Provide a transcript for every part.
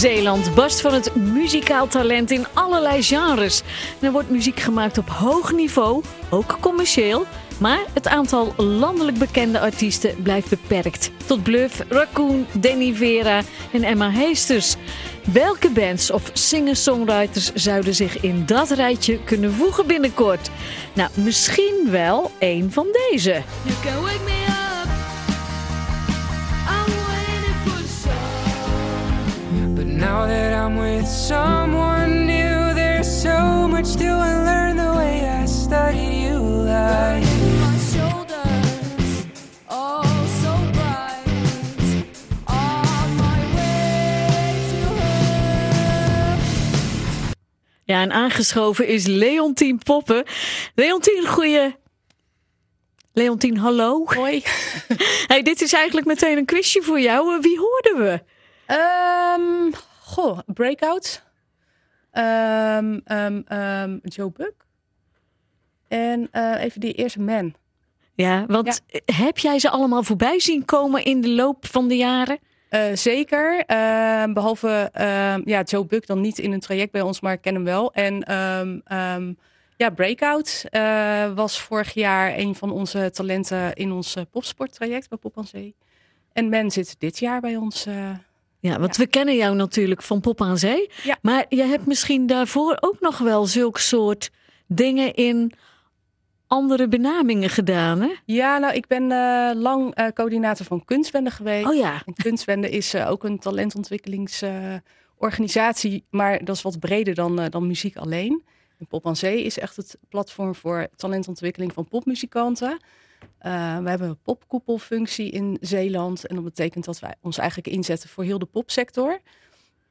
Zeeland barst van het muzikaal talent in allerlei genres. Er wordt muziek gemaakt op hoog niveau, ook commercieel. Maar het aantal landelijk bekende artiesten blijft beperkt. Tot Bluff, Raccoon, Danny Vera en Emma Heesters. Welke bands of singer-songwriters zouden zich in dat rijtje kunnen voegen binnenkort? Nou, misschien wel een van deze. Now that I'm with someone new, there's so much to unlearn the way I studied you like. My shoulders, oh so bright. On my way to her. Ja, en aangeschoven is Leontien Poppen. Leontien, goeie... Leontien, hallo. Hoi. Hey, dit is eigenlijk meteen een quizje voor jou. Eh, Wie hoorden we? Ehm, goh, Breakout. Ehm, ehm, ehm, Joe Buck. En eh, even die eerste Man. Ja, want heb jij ze allemaal voorbij zien komen in de loop van de jaren? Eh, zeker. Behalve ja, Joe Buck dan niet in een traject bij ons, maar ik ken hem wel. En ja, Breakout eh, was vorig jaar een van onze talenten in ons popsporttraject bij Pop aan Zee. En Men zit dit jaar bij ons. Ja, want we kennen jou natuurlijk van Pop aan Zee. Ja. Maar je hebt misschien daarvoor ook nog wel zulk soort dingen in andere benamingen gedaan, hè? Ja, nou, ik ben eh, lang eh, coördinator van Kunstwende geweest. Oh ja. En Kunstwende is eh, ook een talentontwikkelingsorganisatie, maar dat is wat breder dan, dan muziek alleen. En Pop aan Zee is echt het platform voor talentontwikkeling van popmuzikanten. Eh, we hebben een popkoepelfunctie in Zeeland en dat betekent dat wij ons eigenlijk inzetten voor heel de popsector.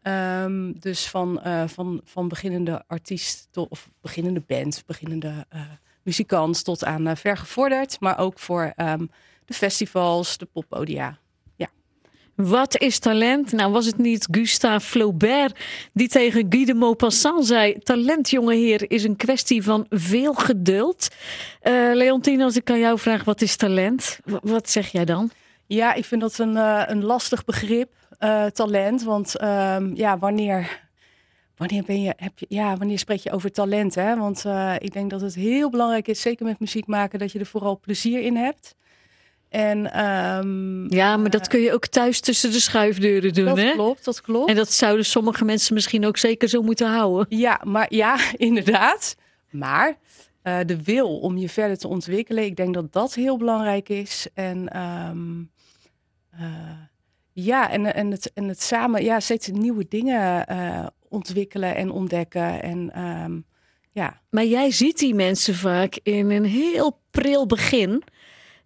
Ehm, dus van, eh, van, van beginnende artiest tot, of beginnende band, beginnende eh, muzikant tot aan vergevorderd, maar ook voor ehm, de festivals, de poppodia. Wat is talent? Nou, was het niet Gustave Flaubert die tegen Guy de Maupassant zei... talent, jonge heer, is een kwestie van veel geduld. Eh Leontine, als ik aan jou vraag, wat is talent? Wat zeg jij dan? Ja, ik vind dat een, eh, een lastig begrip, eh, talent. Want ehm, ja, wanneer, wanneer, ben je, heb je, ja, wanneer spreek je over talent? Hè? Want ik denk dat het heel belangrijk is, zeker met muziek maken, dat je er vooral plezier in hebt. En ehm, Ja, maar dat kun je ook thuis tussen de schuifdeuren doen, dat hè? klopt, dat klopt. En dat zouden sommige mensen misschien ook zeker zo moeten houden. Ja, maar ja, inderdaad. Maar eh, de wil om je verder te ontwikkelen, ik denk dat dat heel belangrijk is. En ehm, eh, ja, en, en, het, en het samen, ja, steeds nieuwe dingen eh, ontwikkelen en ontdekken. En ehm, ja, Maar jij ziet die mensen vaak in een heel pril begin.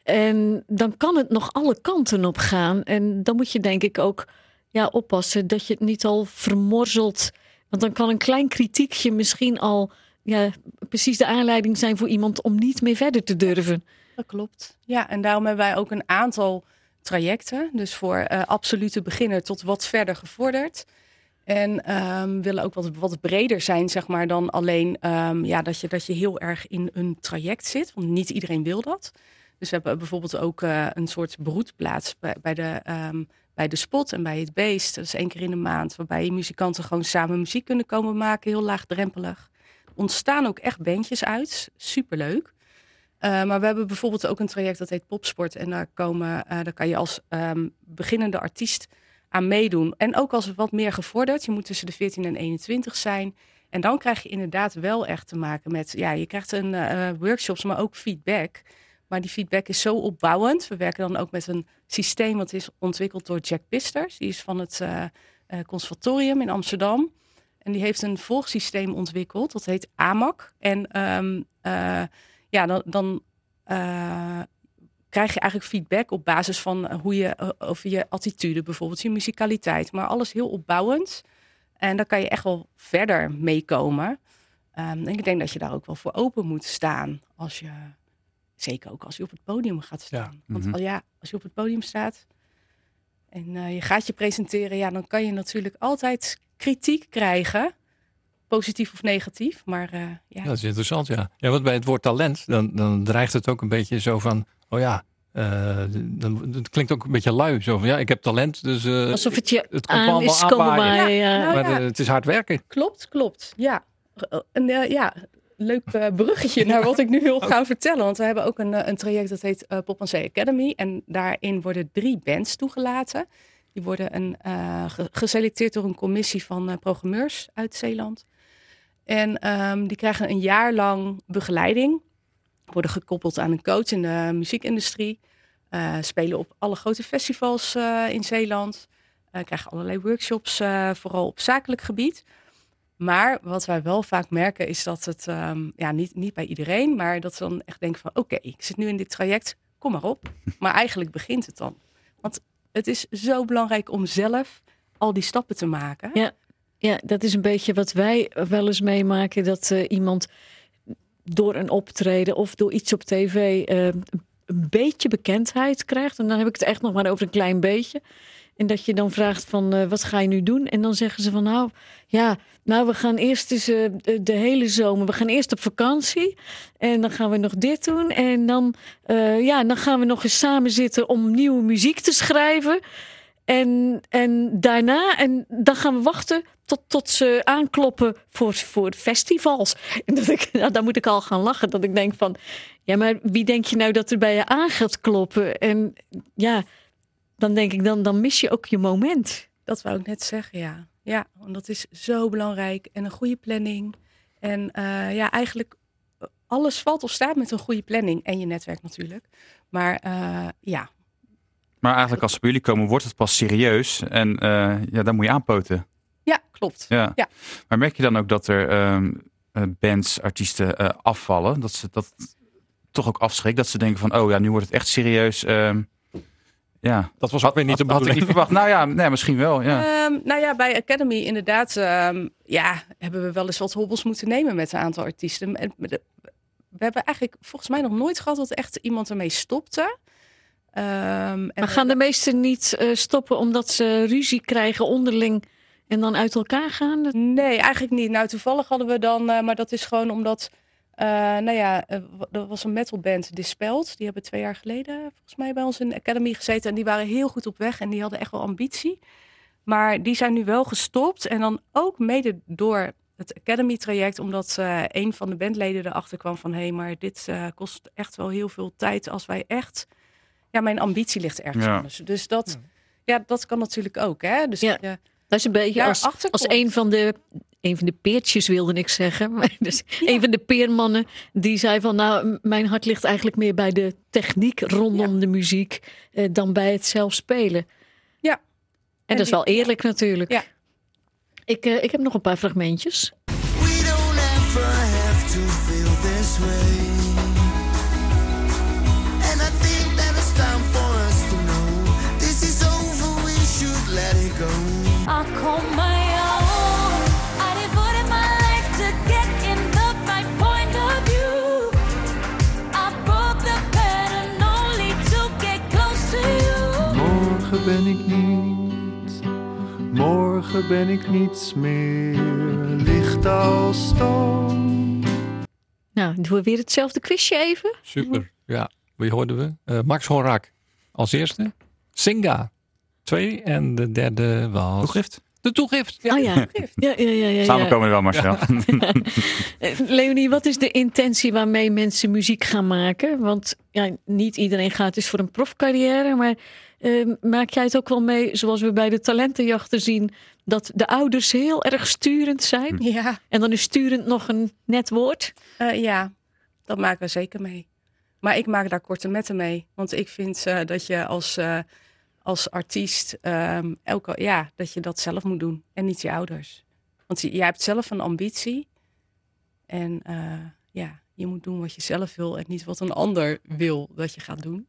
En dan kan het nog alle kanten op gaan. En dan moet je denk ik ook ja, oppassen dat je het niet al vermorzelt. Want dan kan een klein kritiekje misschien al ja, precies de aanleiding zijn voor iemand om niet meer verder te durven. dat klopt. Ja, en daarom hebben wij ook een aantal trajecten. Dus voor eh, absolute beginner tot wat verder gevorderd. En ehm, willen ook wat, wat breder zijn, zeg maar, dan alleen ehm, ja, dat, je, dat je heel erg in een traject zit. Want niet iedereen wil dat. Dus we hebben bijvoorbeeld ook eh, een soort broedplaats bij, de, ehm, bij de spot en bij het beest. Dat is één keer in de maand, waarbij muzikanten gewoon samen muziek kunnen komen maken, heel laagdrempelig. Ontstaan ook echt bandjes uit, superleuk. Eh, maar we hebben bijvoorbeeld ook een traject dat heet Popsport. En daar, komen, eh, daar kan je als ehm, beginnende artiest aan meedoen. En ook als wat meer gevorderd. Je moet tussen de 14 en 21 zijn. En dan krijg je inderdaad wel echt te maken met... Ja, je krijgt een workshops, maar ook feedback. Maar die feedback is zo opbouwend. We werken dan ook met een systeem wat is ontwikkeld door Jack Pisters. Die is van het eh, eh, Conservatorium in Amsterdam. En die heeft een volgsysteem ontwikkeld. Dat heet AMAC. En ehm, eh, ja, dan, dan krijg je eigenlijk feedback op basis van hoe je over je attitude, bijvoorbeeld je muzikaliteit, maar alles heel opbouwend. En daar kan je echt wel verder meekomen. Ehm, en ik denk dat je daar ook wel voor open moet staan als je, zeker ook als je op het podium gaat staan. Want mhm. al ja, als je op het podium staat en eh, je gaat je presenteren, ja, dan kan je natuurlijk altijd kritiek krijgen, positief of negatief. Maar eh, ja, Dat is interessant, ja. Ja, want bij het woord talent, dan, dan dreigt het ook een beetje zo van... oh ja, eh, dan, het klinkt ook een beetje lui. Zo van, ja, ik heb talent, dus eh, Alsof het je het komt aan allemaal is komen. Ja. Nou maar ja. het is hard werken. Klopt, klopt. Ja. Eh, ja, leuk eh, bruggetje naar wat ik nu wil gaan vertellen. Want we hebben ook een, eh, een traject dat heet eh Pop Zee Academy. En daarin worden drie bands toegelaten. Die worden een, ge- geselecteerd door een commissie van programmeurs uit Zeeland. En ehm, die krijgen een jaar lang begeleiding. Worden gekoppeld aan een coach in de muziekindustrie. Spelen op alle grote festivals in Zeeland. Krijgen allerlei workshops, vooral op zakelijk gebied. Maar wat wij wel vaak merken is dat het, ehm, ja, niet, niet bij iedereen, maar dat ze dan echt denken van oké, ik zit nu in dit traject, kom maar op. Maar eigenlijk begint het dan. Want het is zo belangrijk om zelf al die stappen te maken. Ja. Ja, dat is een beetje wat wij wel eens meemaken. Dat eh, iemand door een optreden of door iets op tv eh, een beetje bekendheid krijgt. En dan heb ik het echt nog maar over een klein beetje. En dat je dan vraagt van eh, wat ga je nu doen? En dan zeggen ze van nou ja, nou we gaan eerst eens eh, de, hele zomer. We gaan eerst op vakantie. En dan gaan we nog dit doen. En dan, eh, ja, dan gaan we nog eens samen zitten om nieuwe muziek te schrijven. En, en daarna, en dan gaan we wachten tot, tot ze aankloppen voor, voor festivals. En dat nou, dan moet ik al gaan lachen. Dat ik denk van, ja, maar wie denk je nou dat er bij je aan gaat kloppen? En ja, dan denk ik, dan, dan mis je ook je moment. Dat wou ik net zeggen, ja. Ja, want dat is zo belangrijk. En een goede planning. En eh, ja, eigenlijk eh, alles valt of staat met een goede planning. En je netwerk natuurlijk. Maar eh, ja, Maar eigenlijk als ze bij jullie komen, wordt het pas serieus. En eh, ja, dan moet je aanpoten. ja klopt. Ja. Ja. Maar merk je dan ook dat er ehm, eh, bands, artiesten eh, afvallen? Dat ze dat toch ook afschrikt? Dat ze denken van, oh ja, nu wordt het echt serieus. ehm, ja. Dat was ook weer niet de had, had ik bedoeling. niet verwacht. Nou ja, nee, misschien wel. Ja. Ehm, nou ja, bij Academy inderdaad ehm, ja, hebben we wel eens wat hobbels moeten nemen met een aantal artiesten. En we hebben eigenlijk volgens mij nog nooit gehad dat echt iemand ermee stopte. Ehm, en Maar gaan de meesten niet eh, stoppen omdat ze ruzie krijgen onderling en dan uit elkaar gaan? Nee, eigenlijk niet. Nou, toevallig hadden we dan, eh, maar dat is gewoon omdat, eh, nou ja, eh, er was een metalband, Dispelled. Die hebben twee jaar geleden volgens mij bij ons in de Academy gezeten. En die waren heel goed op weg en die hadden echt wel ambitie. Maar die zijn nu wel gestopt. En dan ook mede door het Academy-traject, omdat eh, een van de bandleden erachter kwam van... hé, hey, maar dit eh, kost echt wel heel veel tijd als wij echt... Ja, mijn ambitie ligt ergens Ja. anders. Dus dat, ja, dat kan natuurlijk ook, hè. Dus Ja. ja. Dat is een beetje Ja, als, als een van de. Een van de peertjes wilde ik zeggen. Maar dus een van de peermannen die zei van nou, mijn hart ligt eigenlijk meer bij de techniek rondom de muziek eh, dan bij het zelf spelen. Ja. En, En dat is wel eerlijk natuurlijk. Ja. Ik, eh, ik heb nog een paar fragmentjes. We don't ever have to feel this way. Ben ik niet, morgen ben ik niets meer, licht als stoom. Nou, doen we weer hetzelfde quizje even. Super. Ja, wie hoorden we? Eh, Max Horak als eerste. Singa. Twee. En de derde was... Toegift? De toegift. Ja. Oh ja. Ja, ja, ja, ja, ja. Samen komen we wel, Marcel. Eh, Leonie, wat is de intentie waarmee mensen muziek gaan maken? Want ja, niet iedereen gaat dus voor een profcarrière, maar eh, maak jij het ook wel mee, zoals we bij de talentenjachten zien, dat de ouders heel erg sturend zijn? Ja. En dan is sturend nog een net woord. Eh, ja, dat maken we zeker mee. Maar ik maak daar korte metten mee. Want ik vind eh, dat je als, eh, als artiest ehm, elke, ja, dat je dat zelf moet doen. En niet je ouders. Want je- jij hebt zelf een ambitie. En eh, ja, je moet doen wat je zelf wil en niet wat een ander wil dat je gaat doen.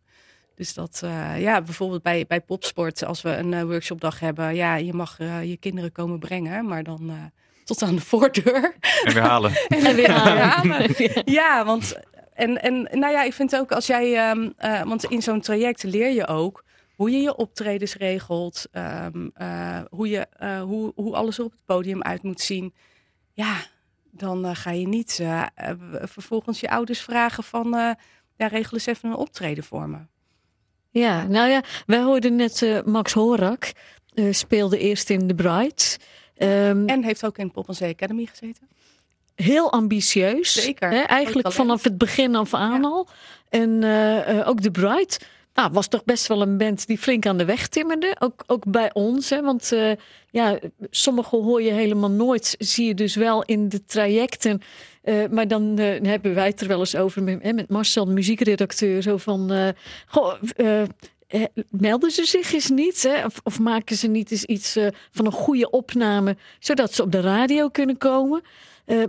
Dus dat, eh, ja, bijvoorbeeld bij, bij popsport, als we een eh, workshopdag hebben, ja, je mag eh, je kinderen komen brengen, maar dan eh, tot aan de voordeur. En weer halen. En weer aan. Ja, ja, want en, en nou ja, ik vind ook als jij, ehm, eh, want in zo'n traject leer je ook hoe je je optredens regelt, ehm, eh, hoe, je, eh, hoe, hoe alles er op het podium uit moet zien. Ja, dan eh, ga je niet vervolgens je ouders vragen van, ja, regel eens even een optreden voor me. Ja, nou ja, wij hoorden net Max Horak. speelde eerst in The Bright. Ehm, En heeft ook in Pop and Zee Academy gezeten. heel ambitieus. Zeker. Hè, eigenlijk vanaf het begin af aan Ja. al. En ook The Bright. Nou, was toch best wel een band die flink aan de weg timmerde. Ook, ook bij ons. Hè? Want eh, ja, sommige hoor je helemaal nooit. Zie je dus wel in de trajecten. Eh, maar dan eh, hebben wij het er wel eens over met, met Marcel, de muziekredacteur. Zo van, goh, melden ze zich eens niet? Hè? Of, of maken ze niet eens iets van een goede opname, zodat ze op de radio kunnen komen?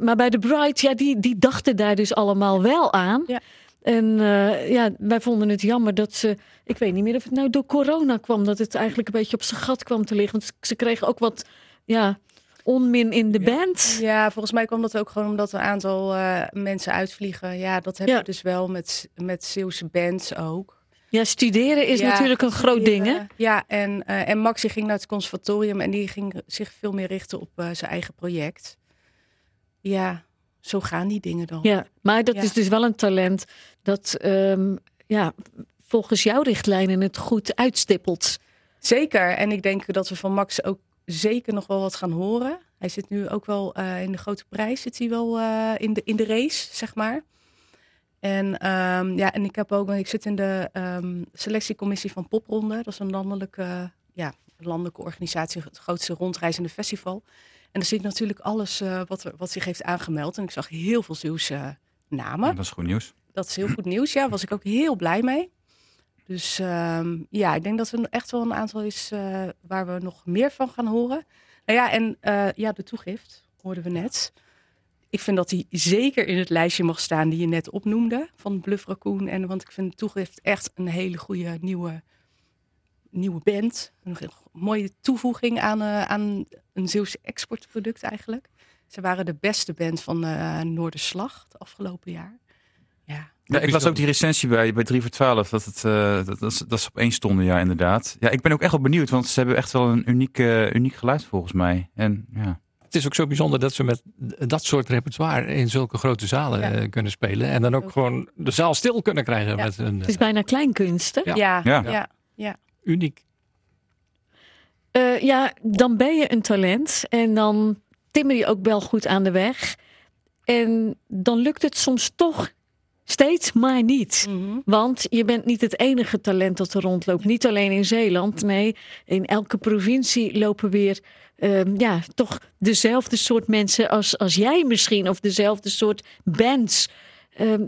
Maar bij de Bright, ja, die, die dachten daar dus allemaal wel aan. Ja. En eh, ja, wij vonden het jammer dat ze, ik weet niet meer of het nou door corona kwam, dat het eigenlijk een beetje op zijn gat kwam te liggen. Want ze kregen ook wat, ja, onmin in de band. Ja, volgens mij kwam dat ook gewoon omdat een aantal eh, mensen uitvliegen. Ja, dat heb Ja. je dus wel met, met Zeeuwse bands ook. Ja, studeren is Ja, natuurlijk een groot ding, hè? Ja, en, eh en Maxi ging naar het conservatorium en die ging zich veel meer richten op zijn eigen project. Ja, zo gaan die dingen dan. Ja, maar dat Ja. is dus wel een talent dat ehm, ja, volgens jouw richtlijnen het goed uitstippelt. Zeker. En ik denk dat we van Max ook zeker nog wel wat gaan horen. Hij zit nu ook wel eh, in de grote prijs, zit hij wel eh, in, de, in de race, zeg maar. En, ehm, ja, en ik heb ook, ik zit in de ehm, selectiecommissie van Popronde. Dat is een landelijke, ja, landelijke organisatie, het grootste rondreizende festival. En zie ik natuurlijk alles eh, wat, er, wat zich heeft aangemeld. En ik zag heel veel Zeeuwse namen. Ja, dat is goed nieuws. Dat is heel goed nieuws. Ja, was ik ook heel blij mee. Dus ehm, ja, ik denk dat er echt wel een aantal is eh, waar we nog meer van gaan horen. Nou ja, en eh, ja, de toegift hoorden we net. Ik vind dat die zeker in het lijstje mag staan die je net opnoemde van Bluff Raccoon. En want ik vind de toegift echt een hele goede nieuwe, nieuwe band. Een mooie toevoeging aan, eh, aan een Zeeuwse exportproduct eigenlijk. Ze waren de beste band van eh Noorderslag het afgelopen jaar. Ja, Ja, ik las ook die recensie bij, bij 3 voor 12, dat, het, eh, dat, dat, ze- dat ze op één stonden, ja, inderdaad. Ja, ik ben ook echt wel benieuwd, want ze hebben echt wel een uniek, uniek geluid volgens mij. En ja, Het is ook zo bijzonder dat ze met dat soort repertoire in zulke grote zalen Ja. eh, kunnen spelen. En dan ook Ook. gewoon de zaal stil kunnen krijgen Ja. met een Het is bijna kleinkunst, hè? Ja. ja, Ja. ja. uniek. Eh, ja, dan ben je een talent en dan timmer je ook wel goed aan de weg. En dan lukt het soms toch steeds maar niet. Mhm. Want je bent niet het enige talent dat er rondloopt. Niet alleen in Zeeland. Nee, in elke provincie lopen weer ehm, ja, toch dezelfde soort mensen als, als jij misschien. Of dezelfde soort bands. Ehm,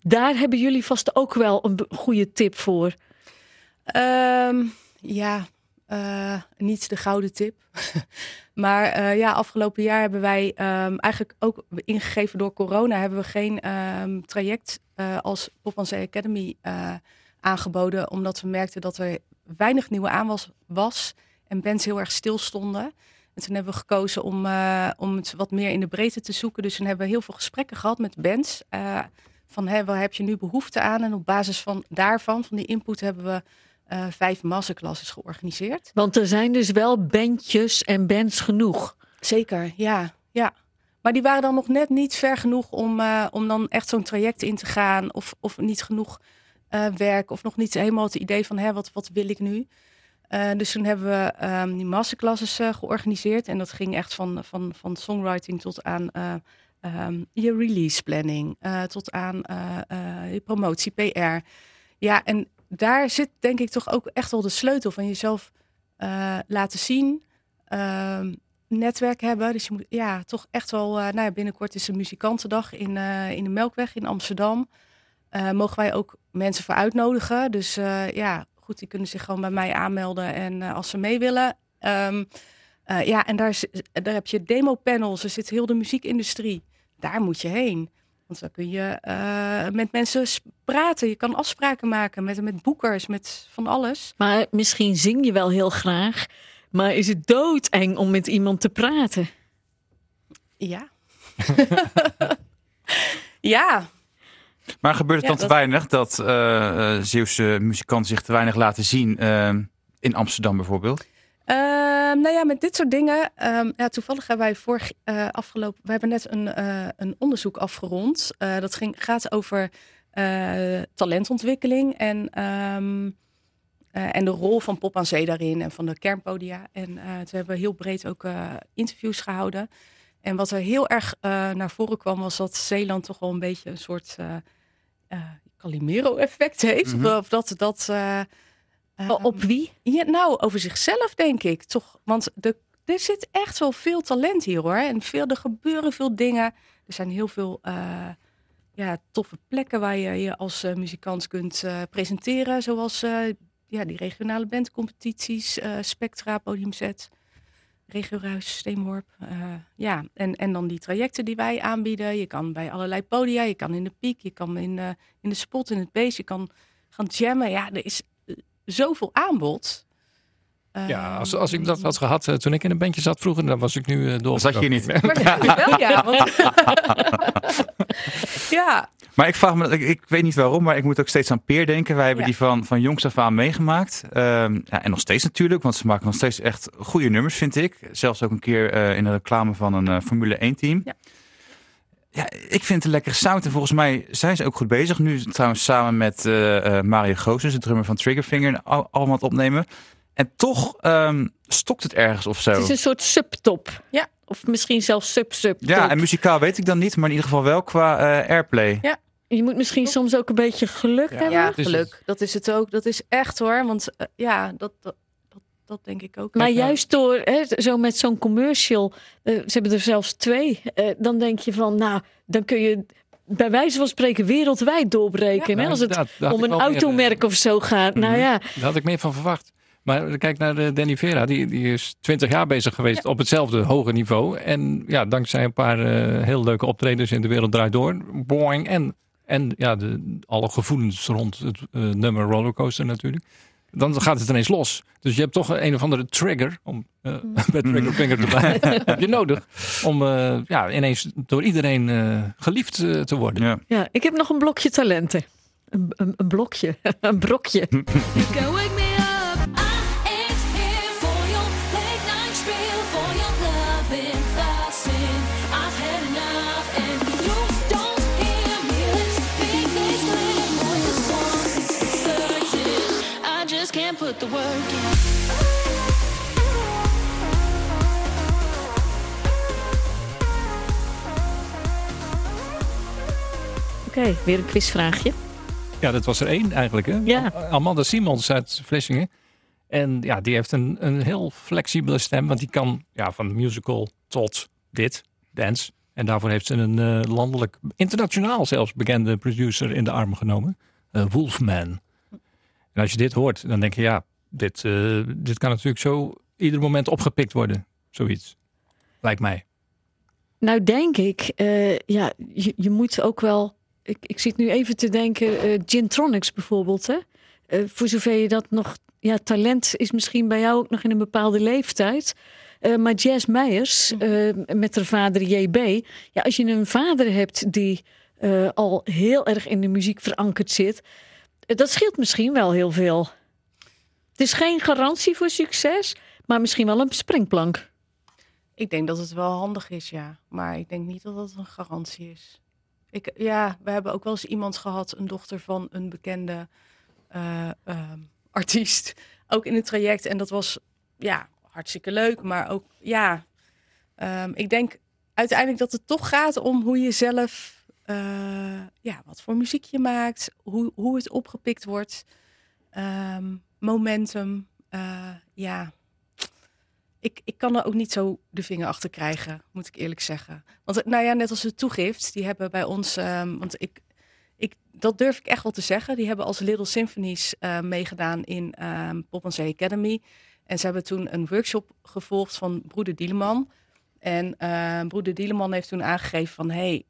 daar hebben jullie vast ook wel een goede tip voor. Ehm, ja, eh, niet de gouden tip. maar eh, ja, afgelopen jaar hebben wij ehm, eigenlijk ook ingegeven door corona... hebben we geen ehm, traject eh, als Pop Academy eh, aangeboden. Omdat we merkten dat er weinig nieuwe aanwas was en bands heel erg stil stonden. En toen hebben we gekozen om, om het wat meer in de breedte te zoeken. Dus toen hebben we heel veel gesprekken gehad met bands. van hè, waar heb je nu behoefte aan? En op basis van daarvan, van die input, hebben we eh, vijf masterclasses georganiseerd. Want er zijn dus wel bandjes en bands genoeg. Zeker, ja. ja. Maar die waren dan nog net niet ver genoeg om, eh, om dan echt zo'n traject in te gaan. Of, of niet genoeg eh, werk. Of nog niet helemaal het idee van hè, wat, wat wil ik nu? Dus toen hebben we ehm, die masterclasses georganiseerd. En dat ging echt van, van, van songwriting tot aan ehm, je release planning. tot aan je promotie, PR. Ja, en daar zit denk ik toch ook echt wel de sleutel van jezelf eh, laten zien. Ehm, netwerk hebben. Dus je moet ja, toch echt wel. eh, nou ja, binnenkort is een muzikantendag in, eh, in de Melkweg in Amsterdam. Mogen wij ook mensen voor uitnodigen. Dus ja, goed, die kunnen zich gewoon bij mij aanmelden. En als ze mee willen. Ehm, eh, ja, en daar, daar heb je demo-panels. Er zit heel de muziekindustrie. Daar moet je heen. Want dan kun je eh, met mensen praten. Je kan afspraken maken met, met boekers, met van alles. Maar misschien zing je wel heel graag. Maar is het doodeng om met iemand te praten? Ja. ja, Maar gebeurt het Ja, dan te dat- weinig dat eh, eh, Zeeuwse muzikanten zich te weinig laten zien in Amsterdam bijvoorbeeld? Ehm, nou ja, met dit soort dingen. ehm, ja, toevallig hebben wij vorig eh, afgelopen. We hebben net een, eh, een onderzoek afgerond. Eh, dat ging, gaat over talentontwikkeling en, ehm, eh, en de rol van Pop aan Zee daarin en van de kernpodia. En toen hebben we heel breed ook interviews gehouden. En wat er heel erg naar voren kwam, was dat Zeeland toch wel een beetje een soort Calimero-effect heeft. Mhm. Of dat dat. Eh, Oh, Op wie? ja, nou, over zichzelf denk ik toch. Want de, er zit echt wel veel talent hier hoor. En veel, er gebeuren veel dingen. Er zijn heel veel eh, ja, toffe plekken waar je je als eh, muzikant kunt eh, presenteren. Zoals ja, die regionale bandcompetities, Spectra, Podiumzet, Regio Ruis, Steenworp. ja, en, en dan die trajecten die wij aanbieden. Je kan bij allerlei podia, je kan in de piek, je kan in, in de spot, in het beest, je kan gaan jammen. Ja, er is zoveel aanbod. Ja, als, Ehm, als ik dat had gehad eh, toen ik in een bandje zat vroeger, dan was ik nu eh door. Zat je niet. Maar ja, wel, ja, want- ja, Maar ik vraag me, ik, ik weet niet waarom, maar ik moet ook steeds aan Peer denken. Wij hebben Ja. die van, van jongs af aan meegemaakt. Ehm, ja, en nog steeds natuurlijk, want ze maken nog steeds echt goede nummers, vind ik. Zelfs ook een keer eh, in de reclame van een eh, Formule 1 team. Ja. Ja, ik vind het een lekkere sound. En volgens mij zijn ze ook goed bezig. Nu trouwens samen met eh, eh, Mario Goossens, de drummer van Triggerfinger, al, allemaal opnemen. En toch ehm, stokt het ergens of zo. Het is een soort subtop. Ja. Of misschien zelfs sub-sub. Ja, en muzikaal weet ik dan niet, maar in ieder geval wel qua eh, airplay. Je moet misschien soms ook een beetje geluk Ja. hebben. ja, het is geluk. Dat is het ook. Dat is echt hoor. Want ja, dat, dat, dat, denk ik ook. Maar juist door, hè, zo met zo'n commercial, eh, ze hebben er zelfs twee, eh, dan denk je van, nou, dan kun je bij wijze van spreken wereldwijd doorbreken. hè, Nou, als het om een meer, eh, automerk of zo gaat. Nou Mhm. ja, Daar had ik meer van verwacht. Maar kijk naar de Danny Vera, die, die is twintig jaar bezig geweest op hetzelfde hoge niveau. En ja, dankzij een paar eh, heel leuke optredens in de wereld draait door. Boing. En, en ja, de, alle gevoelens rond het eh, nummer Rollercoaster natuurlijk. Dan gaat het ineens los. Dus je hebt toch een of andere trigger, om eh bij Triggerfinger te blijven, heb je nodig. Om eh, ja, ineens door iedereen eh, geliefd eh, te worden. Ja. ja, ik heb nog een blokje talenten. Een, een, een blokje, een brokje. Put the work in. Oké, weer een quizvraagje. Ja, dat was er één eigenlijk. Hè? Ja. Amanda Simons uit Vlissingen. En ja, die heeft een, een heel flexibele stem. Want die kan ja, van musical tot dit, dance. En daarvoor heeft ze een eh, landelijk, internationaal zelfs bekende producer in de arm genomen. eh, Wolfman. En als je dit hoort, dan denk je ja, dit, eh, dit kan natuurlijk zo ieder moment opgepikt worden. Zoiets. Lijkt mij. Nou, denk ik, eh, ja, je, je moet ook wel. Ik, ik zit nu even te denken, eh Gintronics bijvoorbeeld. Hè? Eh, voor zover je dat nog. Ja, talent is misschien bij jou ook nog in een bepaalde leeftijd. Eh, maar Jazz Meijers, eh, met haar vader JB. Ja, als je een vader hebt die eh, al heel erg in de muziek verankerd zit. Dat scheelt misschien wel heel veel. Het is geen garantie voor succes, maar misschien wel een springplank. Ik denk dat het wel handig is, ja. Maar ik denk niet dat dat een garantie is. Ik, ja, we hebben ook wel eens iemand gehad, een dochter van een bekende eh, ehm, artiest. Ook in het traject. En dat was, ja, hartstikke leuk. Maar ook, ja, ehm, ik denk uiteindelijk dat het toch gaat om hoe je zelf, eh, ja, wat voor muziek je maakt. Hoe, hoe het opgepikt wordt. Ehm, momentum, eh, ja ik, ik kan er ook niet zo de vinger achter krijgen, moet ik eerlijk zeggen. Want eh, nou ja, net als de toegift, die hebben bij ons, ehm, want ik, ik, dat durf ik echt wel te zeggen, die hebben als Little Symphonies meegedaan in ehm Pop Zee Academy. En ze hebben toen een workshop gevolgd van broeder Dieleman. En broeder Dieleman heeft toen aangegeven van, hey,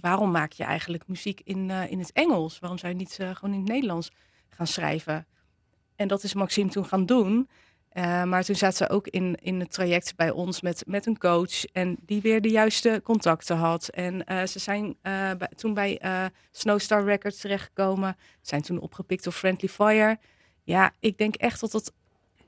waarom maak je eigenlijk muziek in, eh, in het Engels? Waarom zou je niet eh, gewoon in het Nederlands gaan schrijven? En dat is Maxime toen gaan doen. Uh, maar toen zat ze ook in, in het traject bij ons met, met een coach. En die weer de juiste contacten had. En ze zijn toen bij Snowstar Records terechtgekomen. Zijn toen opgepikt door Friendly Fire. Ja, ik denk echt dat het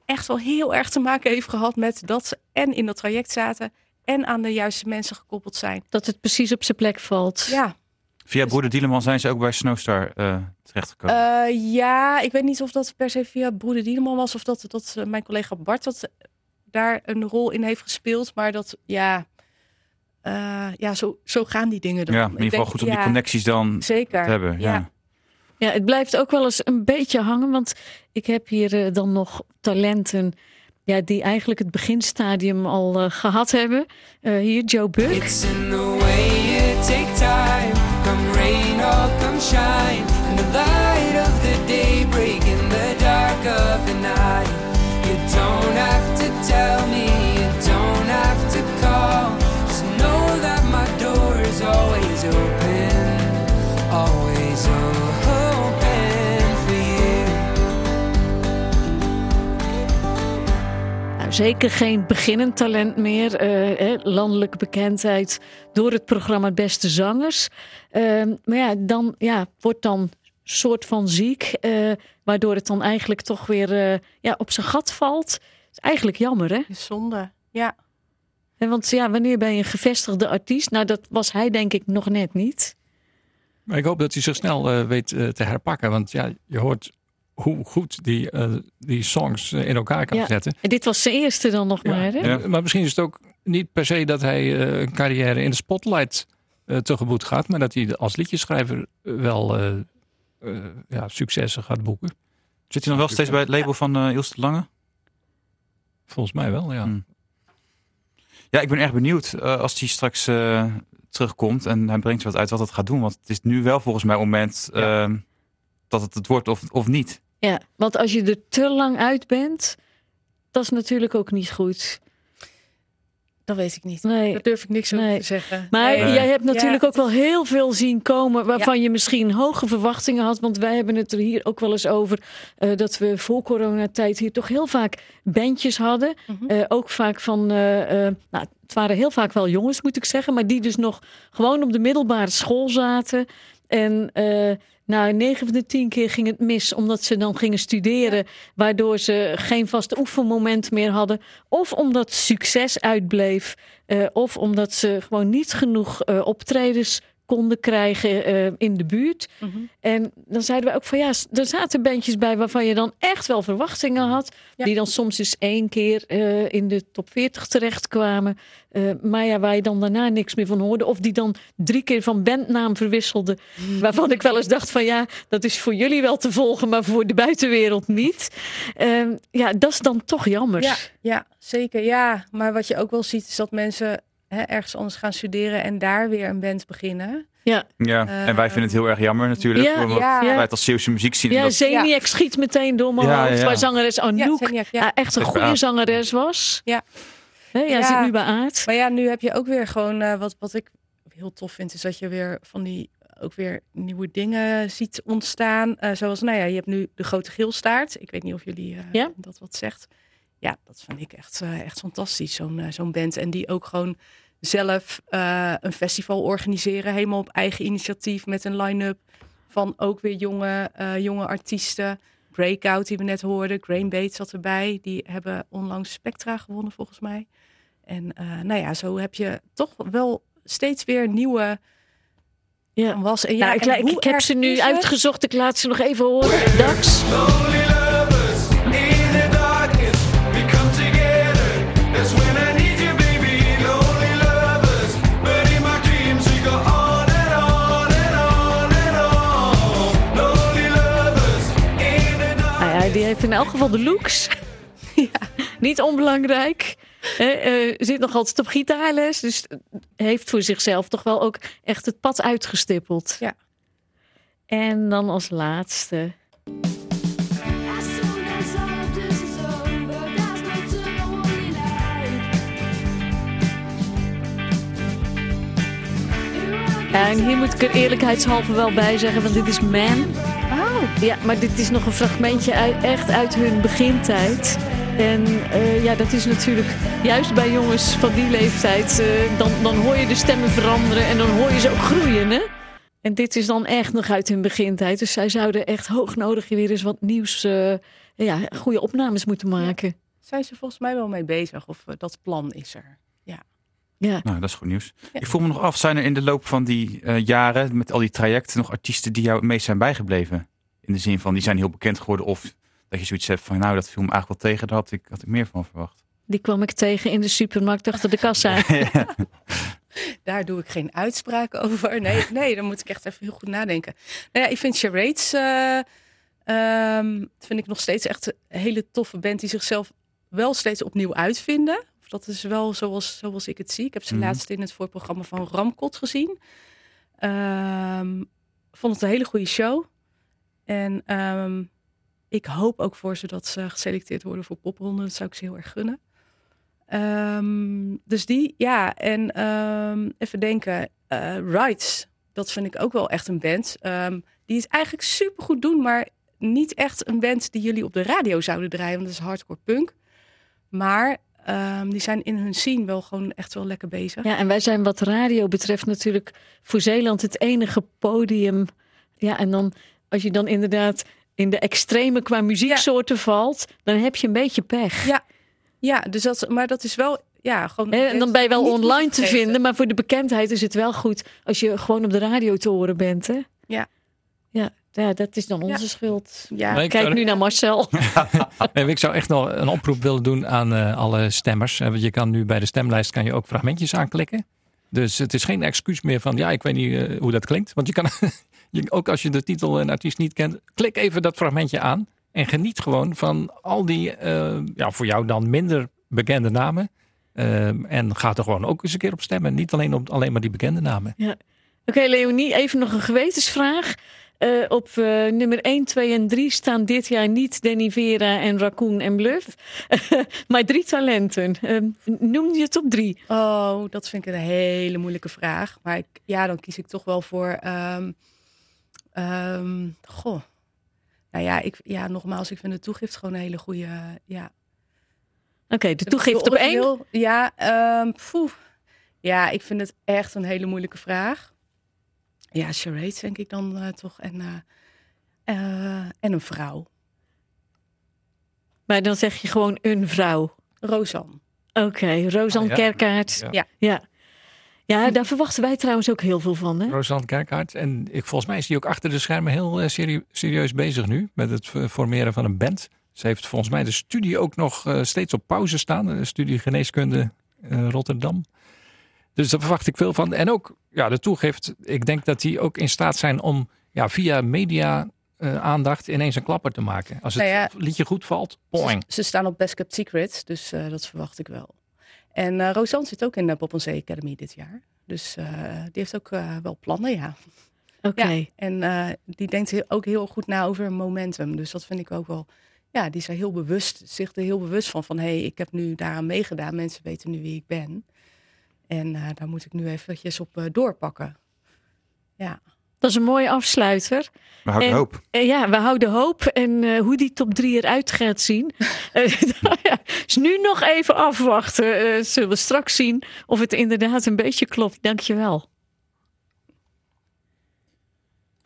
echt wel heel erg te maken heeft gehad met dat ze en in dat traject zaten. En aan de juiste mensen gekoppeld zijn. Dat het precies op zijn plek valt. Ja. Via Broeder Dieleman zijn ze ook bij Snowstar eh terechtgekomen. Eh, ja, ik weet niet of dat per se via Broeder Dieneman was of dat, dat eh, mijn collega Bart dat daar een rol in heeft gespeeld. Maar dat, ja, eh, ja zo, zo gaan die dingen dan. ja, in ieder geval denk- goed om die connecties dan Zeker. te hebben. Ja. ja. Ja, het blijft ook wel eens een beetje hangen, want ik heb hier eh, dan nog talenten ja, die eigenlijk het beginstadium al eh, gehad hebben. Eh, hier Joe Buck. Zeker geen beginnend talent meer. eh, eh, landelijke bekendheid door het programma Beste Zangers. Ehm, maar ja, dan ja, wordt dan soort van ziek. eh, waardoor het dan eigenlijk toch weer eh, ja, op zijn gat valt. is eigenlijk jammer, hè? Zonde. Ja. Hè, Want ja, wanneer ben je een gevestigde artiest? Nou, dat was hij denk ik nog net niet. Maar ik hoop dat hij zich snel eh, weet te herpakken. Want ja, je hoort hoe goed die, eh, die songs eh, in elkaar kan Ja. zetten. En dit was zijn eerste dan nog Ja. maar, hè? Ja. Maar misschien is het ook niet per se dat hij eh, een carrière in de spotlight eh, tegemoet gaat. Maar dat hij als liedjeschrijver wel eh, eh, ja, successen gaat boeken. Zit hij nog wel steeds bij het label van eh Ilse Lange? Volgens mij wel, ja. Hm. Ja, ik ben erg benieuwd eh, als hij straks eh, terugkomt en hij brengt wat uit wat het gaat doen. Want het is nu wel volgens mij het moment eh, dat het het wordt of, of niet. Ja, want als je er te lang uit bent, dat is natuurlijk ook niet goed. Dat weet ik niet. Nee. Daar durf ik niks over Nee. te zeggen. Maar Nee. jij hebt natuurlijk Ja, ook wel heel veel zien komen waarvan Ja. je misschien hoge verwachtingen had. Want wij hebben het er hier ook wel eens over eh, dat we voor coronatijd hier toch heel vaak bandjes hadden. Mhm. Eh, ook vaak van, eh, nou, het waren heel vaak wel jongens moet ik zeggen, maar die dus nog gewoon op de middelbare school zaten. En eh nou, 9 van de 10 keer ging het mis, omdat ze dan gingen studeren, waardoor ze geen vaste oefenmoment meer hadden. Of omdat succes uitbleef, eh, of omdat ze gewoon niet genoeg eh, optredens konden krijgen eh, in de buurt. Mhm. En dan zeiden we ook van ja, er zaten bandjes bij waarvan je dan echt wel verwachtingen had. Ja. Die dan soms eens één keer eh, in de top 40 terechtkwamen. Eh maar ja, waar je dan daarna niks meer van hoorde. Of die dan drie keer van bandnaam verwisselden. Waarvan ik wel eens dacht van ja, dat is voor jullie wel te volgen, maar voor de buitenwereld niet. Ehm, ja, dat is dan toch jammer. Ja, ja, zeker. Ja, maar wat je ook wel ziet is dat mensen hè, ergens anders gaan studeren en daar weer een band beginnen. Ja, Ja, en wij vinden het heel erg jammer natuurlijk. Ja, omdat ja. wij het als Zeeuwse muziek zien. ja dat, Zeniac schiet meteen door mijn Ja, hoofd. Waar zangeres Anouk Ja, Zeniac, ja. ja, echt een goede zangeres was. Ja. Hè, jij Ja. zit nu bij Aard. Maar ja, nu heb je ook weer gewoon eh, wat, wat ik heel tof vind, is dat je weer van die ook weer nieuwe dingen ziet ontstaan. Eh, zoals, nou ja, je hebt nu de grote geelstaart. Ik weet niet of jullie eh, Ja. dat wat zegt. Ja, dat vind ik echt, eh, echt fantastisch, zo'n zo'n band. En die ook gewoon zelf eh, een festival organiseren, helemaal op eigen initiatief met een line-up van ook weer jonge, eh, jonge artiesten. Breakout, die we net hoorden. Grain Bates zat erbij. Die hebben onlangs Spectra gewonnen, volgens mij. En eh, nou ja, zo heb je toch wel steeds weer nieuwe Ja. was. En ja, Nou, ik, en la- ik, ik heb ze nu uitgezocht. Ik laat ze nog even horen. Dax. Die heeft in elk geval de looks. Niet onbelangrijk. Eh, eh, zit nog altijd op gitaarles. Dus heeft voor zichzelf toch wel ook echt het pad uitgestippeld. Ja. En dan als laatste. Ja, en hier moet ik er eerlijkheidshalve wel bij zeggen, want dit is Man. Oh, Ja, maar dit is nog een fragmentje uit, echt uit hun begintijd. En eh, ja, dat is natuurlijk juist bij jongens van die leeftijd. eh, dan, dan hoor je de stemmen veranderen en dan hoor je ze ook groeien. Hè? En dit is dan echt nog uit hun begintijd. Dus zij zouden echt hoognodig weer eens wat nieuws, eh, ja, goede opnames moeten maken. zijn ze volgens mij wel mee bezig. Of dat plan is er. Ja. Nou, dat is goed nieuws. Ik voel me nog af, zijn er in de loop van die eh, jaren, met al die trajecten, nog artiesten die jou het meest zijn bijgebleven? In de zin van, die zijn heel bekend geworden of dat je zoiets hebt van, nou, dat viel me eigenlijk wel tegen, daar had ik, had ik meer van verwacht. Die kwam ik tegen in de supermarkt achter de kassa. Daar doe ik geen uitspraak over. Nee, nee, dan moet ik echt even heel goed nadenken. Nou ja, ik vind Charades, eh, ehm, vind ik nog steeds echt een hele toffe band die zichzelf wel steeds opnieuw uitvinden. Dat is wel zoals, zoals ik het zie. Ik heb ze Mhm. laatst in het voorprogramma van Ramkot gezien. Ehm, vond het een hele goede show. En ehm, ik hoop ook voor ze dat ze geselecteerd worden voor popronde. Dat zou ik ze heel erg gunnen. Ehm, dus die, ja. En ehm, even denken. eh Rights, dat vind ik ook wel echt een band. Die het eigenlijk super goed doen, maar niet echt een band die jullie op de radio zouden draaien. Want dat is hardcore punk. Maar die zijn in hun scene wel gewoon echt wel lekker bezig. Ja, en wij zijn wat radio betreft natuurlijk voor Zeeland het enige podium. Ja, en dan als je dan inderdaad in de extreme qua muzieksoorten valt, dan heb je een beetje pech. Ja, Ja, dus dat, maar dat is wel, ja, gewoon. Hè, En dan ben je wel online te vinden, maar voor de bekendheid is het wel goed als je gewoon op de radio te horen bent. Hè? Ja. Ja, ja, dat is dan onze Ja. schuld. Ja, ik Kijk nu naar Marcel. Nee, ik zou echt nog een oproep willen doen aan eh, alle stemmers. Eh, Want je kan nu bij de stemlijst kan je ook fragmentjes aanklikken. Dus het is geen excuus meer van ja, ik weet niet eh, hoe dat klinkt. Want je kan ook als je de titel en artiest niet kent, klik even dat fragmentje aan. En geniet gewoon van al die, eh, ja, voor jou dan minder bekende namen. Ehm, en ga er gewoon ook eens een keer op stemmen. Niet alleen op alleen maar die bekende namen. Oké, Leonie, even nog een gewetensvraag. Eh, op eh, nummer 1, 2 en 3 staan dit jaar niet Danny Vera en Raccoon en Bluff. maar drie talenten. Eh, noem je het op drie? Oh, dat vind ik een hele moeilijke vraag. Maar ik, ja, dan kies ik toch wel voor. ehm, ehm, goh. Nou ja, ik, ja, nogmaals, ik vind de toegift gewoon een hele goede. Ja. Oké, de toegift op één. Origineel, Ja, ehm, poeh. ja, ik vind het echt een hele moeilijke vraag. Ja, charades denk ik dan eh, toch. En, eh, eh, en een vrouw. Maar dan zeg je gewoon een vrouw. Rosanne. Oké, Rosanne Ah, ja. Kerkaert. Ja. Ja. ja. Ja, daar verwachten wij trouwens ook heel veel van. Hè? Rosanne Kerkaert. En ik, volgens mij is die ook achter de schermen heel eh, serie- serieus bezig nu. Met het formeren van een band. Ze heeft volgens mij de studie ook nog eh, steeds op pauze staan. De studie geneeskunde eh, Rotterdam. Dus daar verwacht ik veel van. En ook ja, de toegift. Ik denk dat die ook in staat zijn om ja, via media eh, aandacht ineens een klapper te maken. Als het Nou ja, liedje goed valt. Ze, ze staan op Best Kept Secrets, dus eh, dat verwacht ik wel. En eh Rosanne zit ook in de Pop Zee Academy dit jaar. Dus eh, die heeft ook eh, wel plannen, ja. Oké. ja. En eh, die denkt ook heel goed na over momentum. Dus dat vind ik ook wel... Ja, die is er heel bewust, zich er heel bewust van. Van, hé, hey, ik heb nu daaraan meegedaan. Mensen weten nu wie ik ben. En eh, daar moet ik nu eventjes op eh, doorpakken. Ja. Dat is een mooie afsluiter. We houden En- hoop. Eh, ja, we houden hoop. En eh, hoe die top 3 eruit gaat zien. eh, nou ja, is nu nog even afwachten. Eh, zullen we straks zien of het inderdaad een beetje klopt. Dankjewel.